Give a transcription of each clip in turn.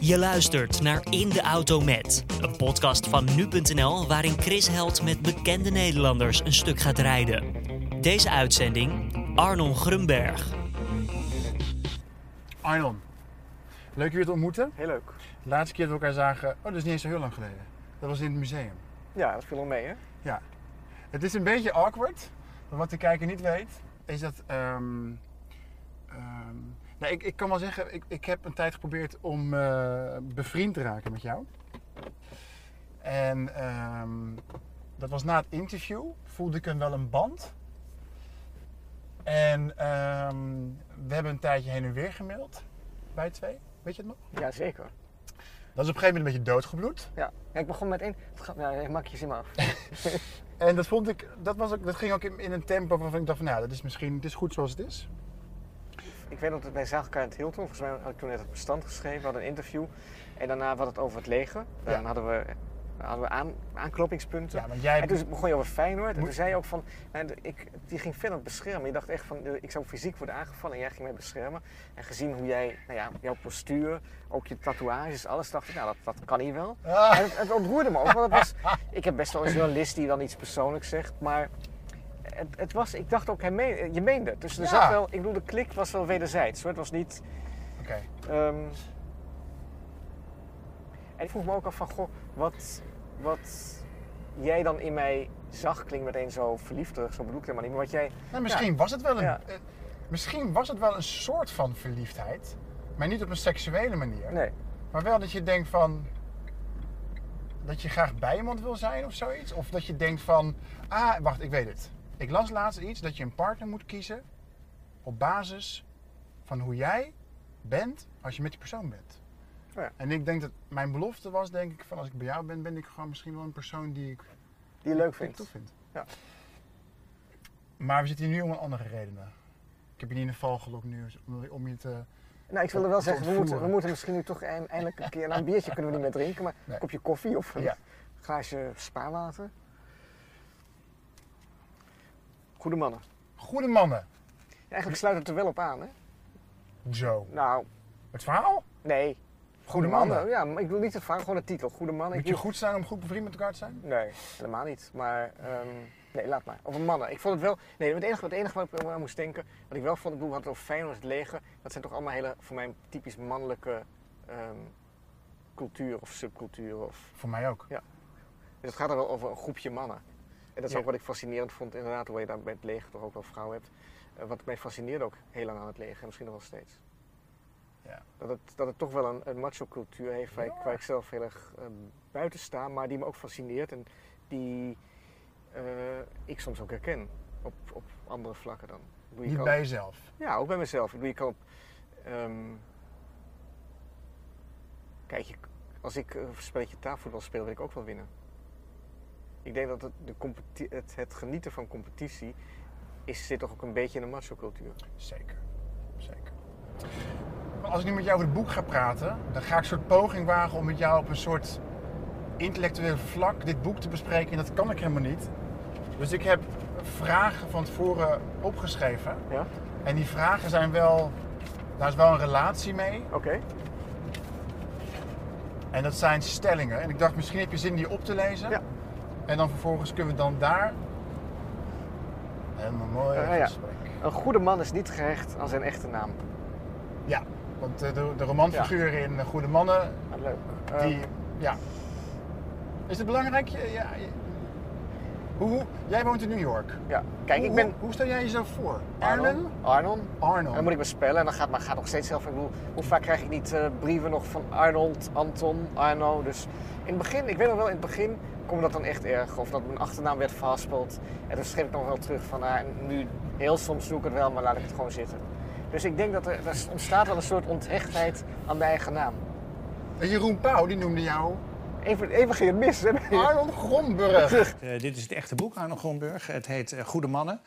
Je luistert naar In de Auto Met, een podcast van nu.nl waarin Chris Held met bekende Nederlanders een stuk gaat rijden. Deze uitzending Arnon Grunberg. Arnon, leuk je weer te ontmoeten. Heel leuk. De laatste keer dat we elkaar zagen, oh dat is niet eens zo heel lang geleden. Dat was in het museum. Ja, dat viel al mee, hè? Ja. Het is een beetje awkward, maar wat de kijker niet weet, is dat... ehm, ehm, nou, ik, ik kan wel zeggen, ik, ik heb een tijd geprobeerd om eh, bevriend te raken met jou. En ehm, dat was na het interview, voelde ik een wel een band. En ehm, we hebben een tijdje heen en weer gemaild, bij twee. Weet je het nog? Ja, zeker. Dat is op een gegeven moment een beetje doodgebloed. Ja. ja ik begon met één... Ja, ik maak je zin maar af. En dat vond ik, dat, was ook, dat ging ook in, in een tempo waarvan ik dacht van, nou, dat is misschien, het is goed zoals het is. Ik weet nog dat wij zagen elkaar in het Hilton. Volgens mij had ik toen net het bestand geschreven. We hadden een interview. En daarna hadden we het over het leger. Dan Ja. hadden we, hadden we aan, aanknopingspunten. Ja, want jij, En toen begon je over Feyenoord. En Moet- toen zei je ook van... nou, ik, die ging verder beschermen. Je dacht echt van... eh, Ik zou fysiek worden aangevallen en jij ging mij beschermen. En gezien hoe jij... Nou ja, jouw postuur, ook je tatoeages, alles. dacht ik, nou, dat, dat kan hij wel. Ah, En het, het ontroerde me ook, want het was, ik heb best wel een journalist die dan iets persoonlijks zegt, maar het, het was, ik dacht ook, hij meen- je meende het. Dus er Ja. zat wel, ik bedoel, de klik was wel wederzijds. Hoor. Het was niet... oké. ehm, en ik vroeg me ook af van, goh, wat, wat jij dan in mij zag, klinkt meteen zo verliefderig, zo bedoel ik helemaal niet, maar wat jij... Nou, misschien was het wel een, Ja. eh, misschien was het wel een soort van verliefdheid, maar niet op een seksuele manier. Nee, Maar wel dat je denkt van, dat je graag bij iemand wil zijn of zoiets. Of dat je denkt van, ah, wacht, ik weet het. Ik las laatst iets dat je een partner moet kiezen op basis van hoe jij bent als je met die persoon bent. Oh ja. En ik denk dat mijn belofte was, denk ik, van als ik bij jou ben, ben ik gewoon misschien wel een persoon die ik, die je leuk ik vindt. tof vind. Ja. Maar we zitten hier nu om een andere redenen. Ik heb je niet in de val gelokt nu om, om je te... Nou, ik wilde wel zeggen, we moeten, we moeten misschien nu toch eind- eindelijk een keer... Nou, een biertje kunnen we niet meer drinken, maar een kopje koffie of een Ja. glaasje spaarwater. Goede mannen. Goede mannen. Eigenlijk sluit het er wel op aan, hè? Zo. Nou, Het verhaal? nee. Goede mannen. Ja, maar ik wil niet het vraag, gewoon de titel. Goede mannen. Moet je wil- goed zijn om goed bevriend met elkaar te zijn? Nee, helemaal niet. Maar, ehm, nee, laat maar. Over mannen. Ik vond het wel... Nee, het enige, het enige waar ik aan moest denken, wat ik wel vond, ik bedoel, we hadden het over Feyenoord, het leger. Dat zijn toch allemaal hele, voor mij, typisch mannelijke ehm cultuur of subcultuur of... Voor mij ook. Dus het gaat er wel over een groepje mannen. En dat is ook wat ik fascinerend vond, inderdaad, hoe je daar bij het leger toch ook wel vrouwen hebt. Eh, wat mij fascineerde ook heel lang aan het leger, en misschien nog wel steeds. Ja. Dat, het, dat het toch wel een, een macho cultuur heeft waar, ik, Ja. waar ik zelf heel erg eh, buiten sta, maar die me ook fascineert en die eh, ik soms ook herken op, op andere vlakken dan. Je Niet bij jezelf. ja, ook bij mezelf. Ik bedoel, je kan op. ehm, kijk, als ik een spelletje tafelvoetbal speel, wil ik ook wel winnen. Ik denk dat het, de het, het genieten van competitie is, zit toch ook een beetje in de macho-cultuur. Zeker. Zeker. Maar Als ik nu met jou over het boek ga praten, dan ga ik een soort poging wagen om met jou op een soort intellectueel vlak dit boek te bespreken. En dat kan ik helemaal niet. Dus ik heb vragen van tevoren opgeschreven. Ja? En die vragen zijn wel, daar is wel een relatie mee. Oké. En dat zijn stellingen. En ik dacht, misschien heb je zin die op te lezen. Ja. En dan vervolgens kunnen we dan daar een mooi ja. gesprek. Een goede man is niet gehecht aan zijn echte naam. Ja, want eh, de, de romanfiguren in eh, Goede Mannen, Ah, leuk. die, Ehm, ja. Is het belangrijk? Ja, hoe, jij woont in New York. ja. Kijk, hoe, ik ben. Hoe, hoe stel jij jezelf voor? Arnon. Arnon? Arnon. En dan moet ik me spellen en dan gaat, maar gaat nog steeds zelf. Ik bedoel, hoe vaak krijg ik niet eh, brieven nog van Arnold, Anton, Arno. Dus in het begin, ik weet nog wel, in het begin kon me dat dan echt erg. Of dat mijn achternaam werd verhaspeld. En toen schreef ik nog wel terug van, ah, nu heel soms doe ik het wel, maar laat ik het gewoon zitten. Dus ik denk dat er, er ontstaat wel een soort onthechtheid aan de eigen naam. En Jeroen Pauw, die noemde jou Even, even ging het mis. Hè? Arnon Gromburg. Eh, dit is het echte boek, Arno Gromburg. Het heet eh, Goede Mannen.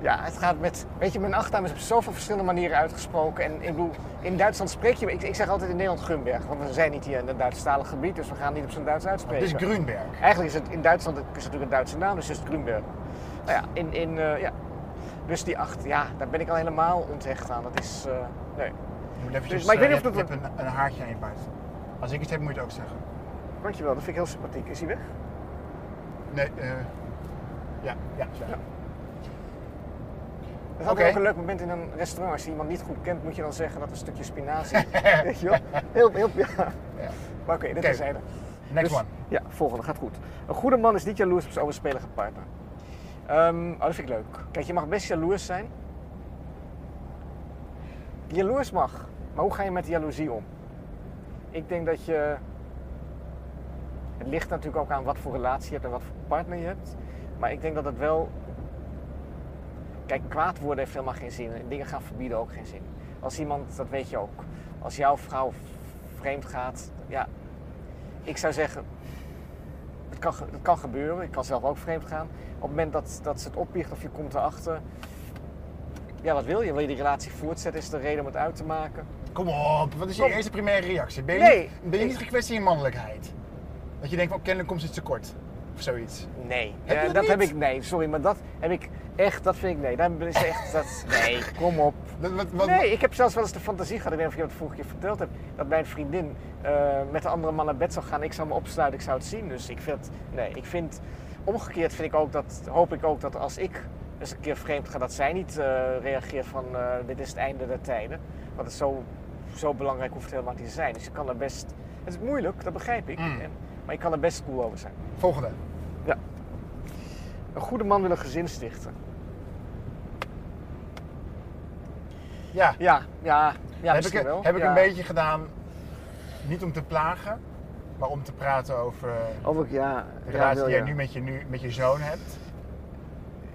Ja, het gaat met. Weet je, mijn achternaam is op zoveel verschillende manieren uitgesproken. En ik bedoel, in Duitsland spreek je. Ik, ik zeg altijd in Nederland Grunberg, want we zijn niet hier in een Duitsstalig gebied, dus we gaan niet op zijn Duits Het uitspreken. is Grunberg. Eigenlijk is het in Duitsland het is natuurlijk een Duitse naam, dus is het Grunberg. Nou ja, in, in, eh, ja. Dus die acht, ja, daar ben ik al helemaal onthecht aan. Dat is. eh, nee. Je moet eventjes, Dus- maar ik weet niet of je dat hebt- je hebt een, een haartje aan je baard. Als ik iets heb, moet je het ook zeggen. Dankjewel, dat vind ik heel sympathiek. Is hij weg? Nee, eh ja, ja, zo. Ja. Dat is ook een leuk moment in een restaurant. Als je iemand niet goed kent, moet je dan zeggen dat een stukje spinazie. Weet je wel? Heel, heel, ja. Ja. Maar oké, dit Oké. is. Next Dus- one. Ja, volgende gaat goed. Een goede man is niet jaloers op zijn overspelige partner. Ehm, oh, dat vind ik leuk. Kijk, je mag best jaloers zijn. Jaloers mag, maar hoe ga je met jaloezie om? Ik denk dat je. Het ligt natuurlijk ook aan wat voor relatie je hebt en wat voor partner je hebt. Maar ik denk dat het wel. Kijk, kwaad worden heeft helemaal geen zin. En dingen gaan verbieden ook geen zin. Als iemand, dat weet je ook. Als jouw vrouw vreemd gaat, ja. Ik zou zeggen, het kan, het kan gebeuren. Ik kan zelf ook vreemd gaan. Op het moment dat, dat ze het opbiecht of je komt erachter. Ja, wat wil je? Wil je die relatie voortzetten? Is er een reden om het uit te maken? Kom op, wat is je Kom. eerste primaire reactie? Ben je, Nee. niet, ben je niet gekwetst in je mannelijkheid? Dat je denkt van kennelijk komt iets tekort. Of zoiets. Nee. Heb dat heb ik. Nee, sorry, maar dat heb ik echt. Dat vind ik. Nee, daar is echt. Dat, nee, kom op. Wat, wat, wat- Nee, ik heb zelfs wel eens de fantasie gehad. Ik weet niet of je dat vorige keer verteld hebt. Dat mijn vriendin eh, met een andere man naar bed zou gaan. Ik zou me opsluiten, ik zou het zien. Dus ik vind. Nee, ik vind. Omgekeerd vind ik ook dat. Hoop ik ook dat als ik eens een keer vreemd ga. dat zij niet eh, reageert van. eh, dit is het einde der tijden. Want het is zo, zo belangrijk hoeft het helemaal niet te zijn. Dus je kan er best. Het is moeilijk, dat begrijp ik. Mm. En, maar je kan er best cool over zijn. Volgende. Ja. Een goede man wil een gezin stichten. Ja, Ja, ja, ja heb, ik, wel. heb ik Ja. een beetje gedaan, niet om te plagen, maar om te praten over Over, ja, de relatie die jij nu met je, nu met je zoon hebt.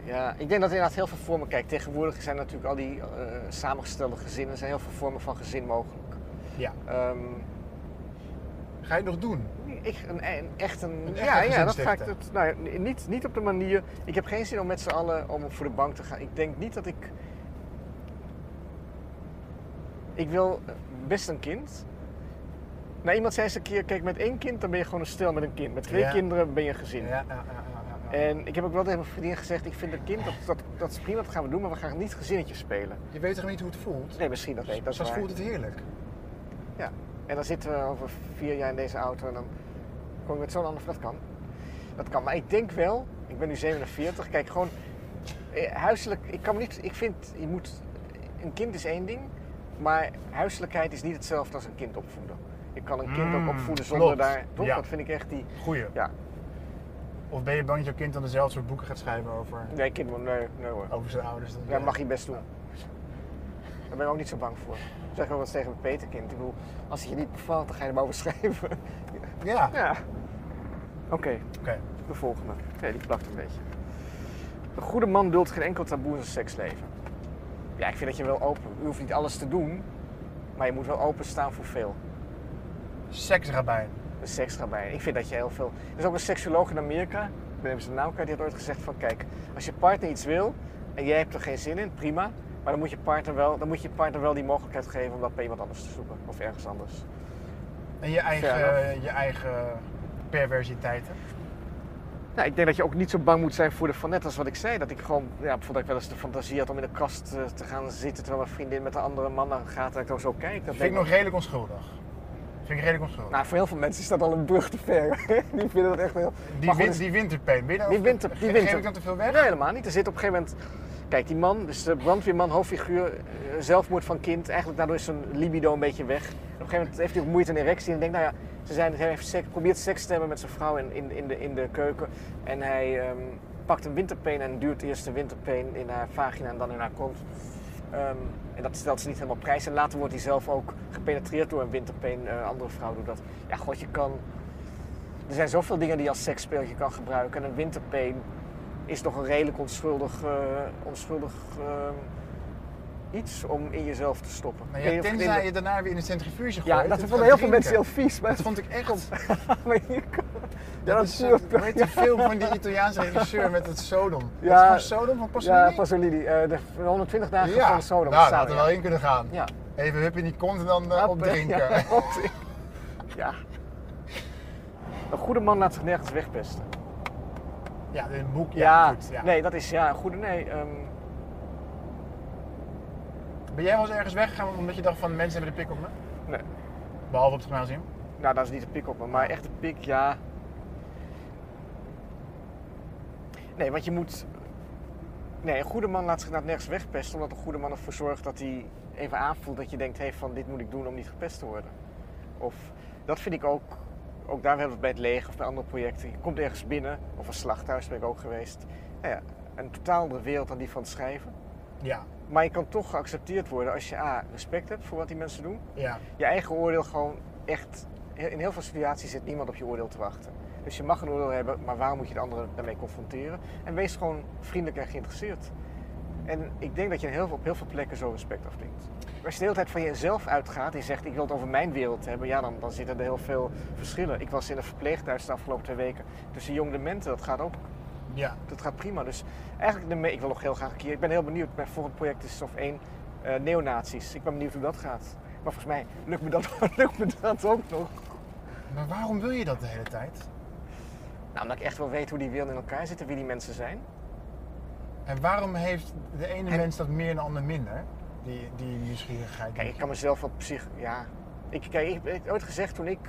Ja, ik denk dat er inderdaad heel veel vormen... Kijk, tegenwoordig zijn natuurlijk al die eh, samengestelde gezinnen... er zijn heel veel vormen van gezin mogelijk. Ja. Ehm, Ga je het nog doen? ik, een, een, echt een... Ja, ja, dat ga ik... Dat, nou, ja, niet, niet op de manier... Ik heb geen zin om met z'n allen om voor de bank te gaan. Ik denk niet dat ik... Ik wil eh, best een kind. Nou, iemand zei eens een keer... Kijk, met één kind dan ben je gewoon een stel met een kind. Met twee Ja. kinderen ben je een gezin. Ja, ja, ja, ja, ja. En ik heb ook wel tegen mijn vriendin gezegd, ik vind een kind, dat, dat, dat is prima, dat gaan we doen, maar we gaan niet gezinnetje spelen. Je weet toch niet hoe het voelt? Nee, misschien dat weet ik, dat voelt het heerlijk. Ja. En dan zitten we over vier jaar in deze auto en dan kom ik met zo'n ander, dat kan. Dat kan, maar ik denk wel, ik ben nu 47, kijk gewoon, eh, huiselijk, ik kan me niet, ik vind, je moet, een kind is één ding, maar huiselijkheid is niet hetzelfde als een kind opvoeden. Je kan een kind Mm, ook opvoeden zonder klopt. daar, toch? Ja. Dat vind ik echt die, Goeie. ja. Of ben je bang dat jouw kind dan dezelfde soort boeken gaat schrijven over, Nee, kind, nee, nee hoor. over zijn ouders? Dan- Ja, dat mag je best doen. Daar ben ik ook niet zo bang voor. Zeg wel eens tegen mijn Peterkind. Ik bedoel, als het je niet bevalt, dan ga je erover schrijven. Ja. ja. Oké, Oké. de volgende. Nee, die plakt een beetje. Een goede man duldt geen enkel taboe in zijn seksleven. Ja, ik vind dat je wel open... Je hoeft niet alles te doen, maar je moet wel openstaan voor veel. Seksrabijn. Een seksrabijn. Ik vind dat je heel veel... Er is ook een seksuoloog in Amerika, ik ben even zijn naam kwijt, die had ooit gezegd van... Kijk, als je partner iets wil en jij hebt er geen zin in, prima. Maar dan moet je partner wel, dan moet je partner wel die mogelijkheid geven om dat bij iemand anders te zoeken. Of ergens anders. En je eigen, je eigen perversiteiten. Nou, ik denk dat je ook niet zo bang moet zijn voor de van net als wat ik zei. Dat ik gewoon, ja, bijvoorbeeld dat ik wel eens de fantasie had om in de kast eh, te gaan zitten terwijl mijn vriendin met een andere man naar gaat en ik dan zo kijk. Dat vind ik nog redelijk onschuldig. Vind ik redelijk onschuldig. Nou, voor heel veel mensen is dat al een brug te ver. die vinden dat echt heel... die, win, die. Ben je daar Die winter- die winter- Geef ik dan te veel weg? Nee, helemaal niet. Er zit op een gegeven moment... Kijk, die man, dus de brandweerman, hoofdfiguur, eh, zelfmoord van kind. Eigenlijk daardoor is zijn libido een beetje weg. Op een gegeven moment heeft hij ook moeite en erectie. En denkt, nou ja, ze zijn, hij heeft seks, probeert seks te hebben met zijn vrouw in, in, in, de, in de keuken. En hij ehm, pakt een winterpeen en duwt eerst de winterpeen in haar vagina en dan in haar kont. Ehm, en dat stelt ze niet helemaal prijs. En later wordt hij zelf ook gepenetreerd door een winterpeen. Een andere vrouw doet dat. Ja, god, je kan... Er zijn zoveel dingen die je als seksspeeltje kan gebruiken. En een winterpeen is nog een redelijk onschuldig, eh, onschuldig eh, iets om in jezelf te stoppen. Nou Ik ja, weet tenzij je je daarna weer in een centrifuge gooit. Ja, dat het vonden heel veel mensen heel vies. Maar Dat vond ik echt... maar je kan- ja, Dat dat is, is eh, heet die film van die Italiaanse regisseur met het Sodom? Ja. Ja. Sodom van Pasolini? Ja, Pasolini. de 120 dagen Ja. van Sodom. Nou, dat had er wel in kunnen gaan. Ja. Even hup in die kont en dan uh, opdrinken. Ja, ja. Een goede man laat zich nergens wegpesten. Ja, een boek. Ja, Ja, goed. Ja. nee, dat is ja, een goede. Nee, ehm, Ben jij wel eens ergens weggegaan omdat je dacht van mensen hebben de pik op me? Nee. Behalve op het gymnasium? Nou, dat is niet de pik op me, maar echt de pik, ja. Nee, want je moet. Nee, een goede man laat zich naar nergens wegpesten, omdat een goede man ervoor zorgt dat hij even aanvoelt dat je denkt: hey, van dit moet ik doen om niet gepest te worden. Of dat vind ik ook. Ook daar hebben we het bij het leger of bij andere projecten. Je komt ergens binnen, of een slachthuis ben ik ook geweest. Nou ja, een totaal andere wereld dan die van het schrijven. Ja. Maar je kan toch geaccepteerd worden als je A. respect hebt voor wat die mensen doen. Ja. Je eigen oordeel gewoon echt. In heel veel situaties zit niemand op je oordeel te wachten. Dus je mag een oordeel hebben, maar waarom moet je de anderen daarmee confronteren? En wees gewoon vriendelijk en geïnteresseerd. En ik denk dat je heel veel, op heel veel plekken zo respect afdwingt. Als je de hele tijd van jezelf uitgaat en je zegt ik wil het over mijn wereld hebben, ja, dan, dan zitten er heel veel verschillen. Ik was in een verpleeghuis de afgelopen twee weken tussen jong dementen, dat gaat ook Ja. dat gaat prima. Dus eigenlijk, de ik wil nog heel graag een keer. Ik ben heel benieuwd. Mijn volgend project is of één neonazies. Ik ben benieuwd hoe dat gaat. Maar volgens mij lukt me dat, lukt me dat ook nog. Maar waarom wil je dat de hele tijd? Nou, omdat ik echt wel weet hoe die wereld in elkaar zitten, wie die mensen zijn. En waarom heeft de ene En- mens dat meer en de ander minder? Die, die nieuwsgierigheid. Kijk, ik kan mezelf wat psych... Ja. Ik, kijk, ik heb ooit gezegd toen ik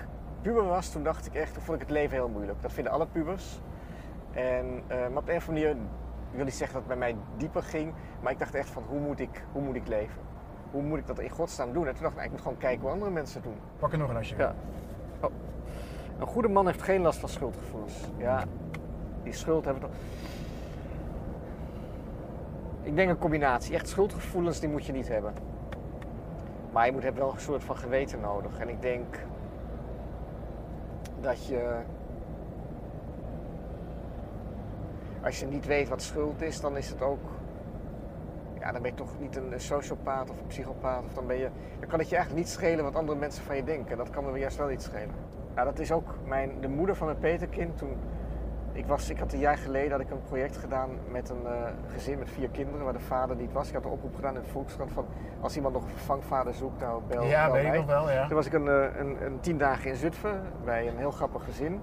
puber was, toen dacht ik echt, toen vond ik het leven heel moeilijk. Dat vinden alle pubers. En, eh, maar op een of andere manier, ik wil niet zeggen dat het bij mij dieper ging, maar ik dacht echt van, hoe moet ik, hoe moet ik leven? Hoe moet ik dat in godsnaam doen? En toen dacht ik, nou, ik moet gewoon kijken hoe andere mensen het doen. Pak er nog een als je wil. Ja. Oh. Een goede man heeft geen last van schuldgevoelens. Ja, die schuld hebben we toch. Ik denk een combinatie. Echt schuldgevoelens die moet je niet hebben. Maar je moet hebben wel een soort van geweten nodig. En ik denk dat je. Als je niet weet wat schuld is, dan is het ook. Ja, dan ben je toch niet een sociopaat of een psychopaat. Of dan, ben je, dan kan het je eigenlijk niet schelen wat andere mensen van je denken. Dat kan me juist wel iets schelen. Ja, dat is ook mijn, de moeder van mijn peterkind. Toen ik, was, ik had een jaar geleden had ik een project gedaan met een eh, gezin met vier kinderen waar de vader niet was. Ik had een oproep gedaan in de Volkskrant van als iemand nog een vervangvader zoekt, nou bel, ja, bel weet ik mij. nog wel, ja. Toen was ik een, eh, een, een tien dagen in Zutphen bij een heel grappig gezin.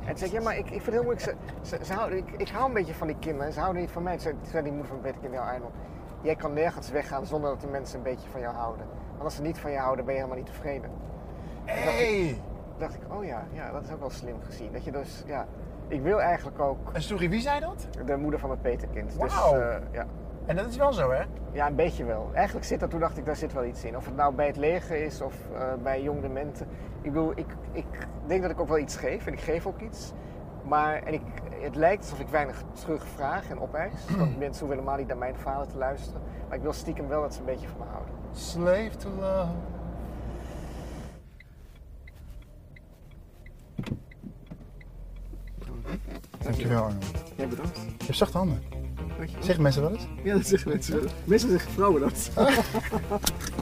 En toen zei ik, ja, maar ik, ik vind het heel moeilijk. Ze, ze, ze houden, ik, ik hou een beetje van die kinderen en ze houden niet van mij. Toen zei, toen zei die moeder van Peter Kind, ja Arnold, jij kan nergens weggaan zonder dat de mensen een beetje van jou houden. Want als ze niet van je houden, ben je helemaal niet tevreden. Hey! Toen dacht ik, oh ja, ja, dat is ook wel slim gezien. Dat je dus, ja, ik wil eigenlijk ook En sorry, wie zei dat? de moeder van mijn Peterkind. Dus Wauw. eh, ja. En dat is wel zo, hè? ja, een beetje wel. Eigenlijk zit dat, toen dacht ik, daar zit wel iets in. Of het nou bij het leger is of eh, bij jong dementen. Ik bedoel, ik, ik denk dat ik ook wel iets geef en ik geef ook iets. Maar en ik, het lijkt alsof ik weinig terugvraag en opeis. Want mensen hoeven helemaal niet naar mijn verhalen te luisteren. Maar ik wil stiekem wel dat ze een beetje van me houden. Slave to love. Dankjewel, Arno. Ja, bedankt. Je hebt zachte handen. Zeggen mensen wel eens? Ja, dat zeggen mensen. Mensen zeggen vrouwen dat.